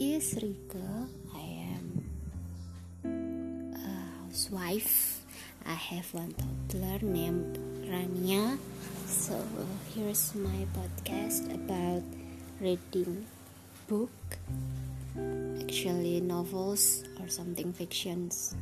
is Rika. I am a housewife. I have one toddler named Rania. So here's my podcast about reading book, actually novels or something fictions.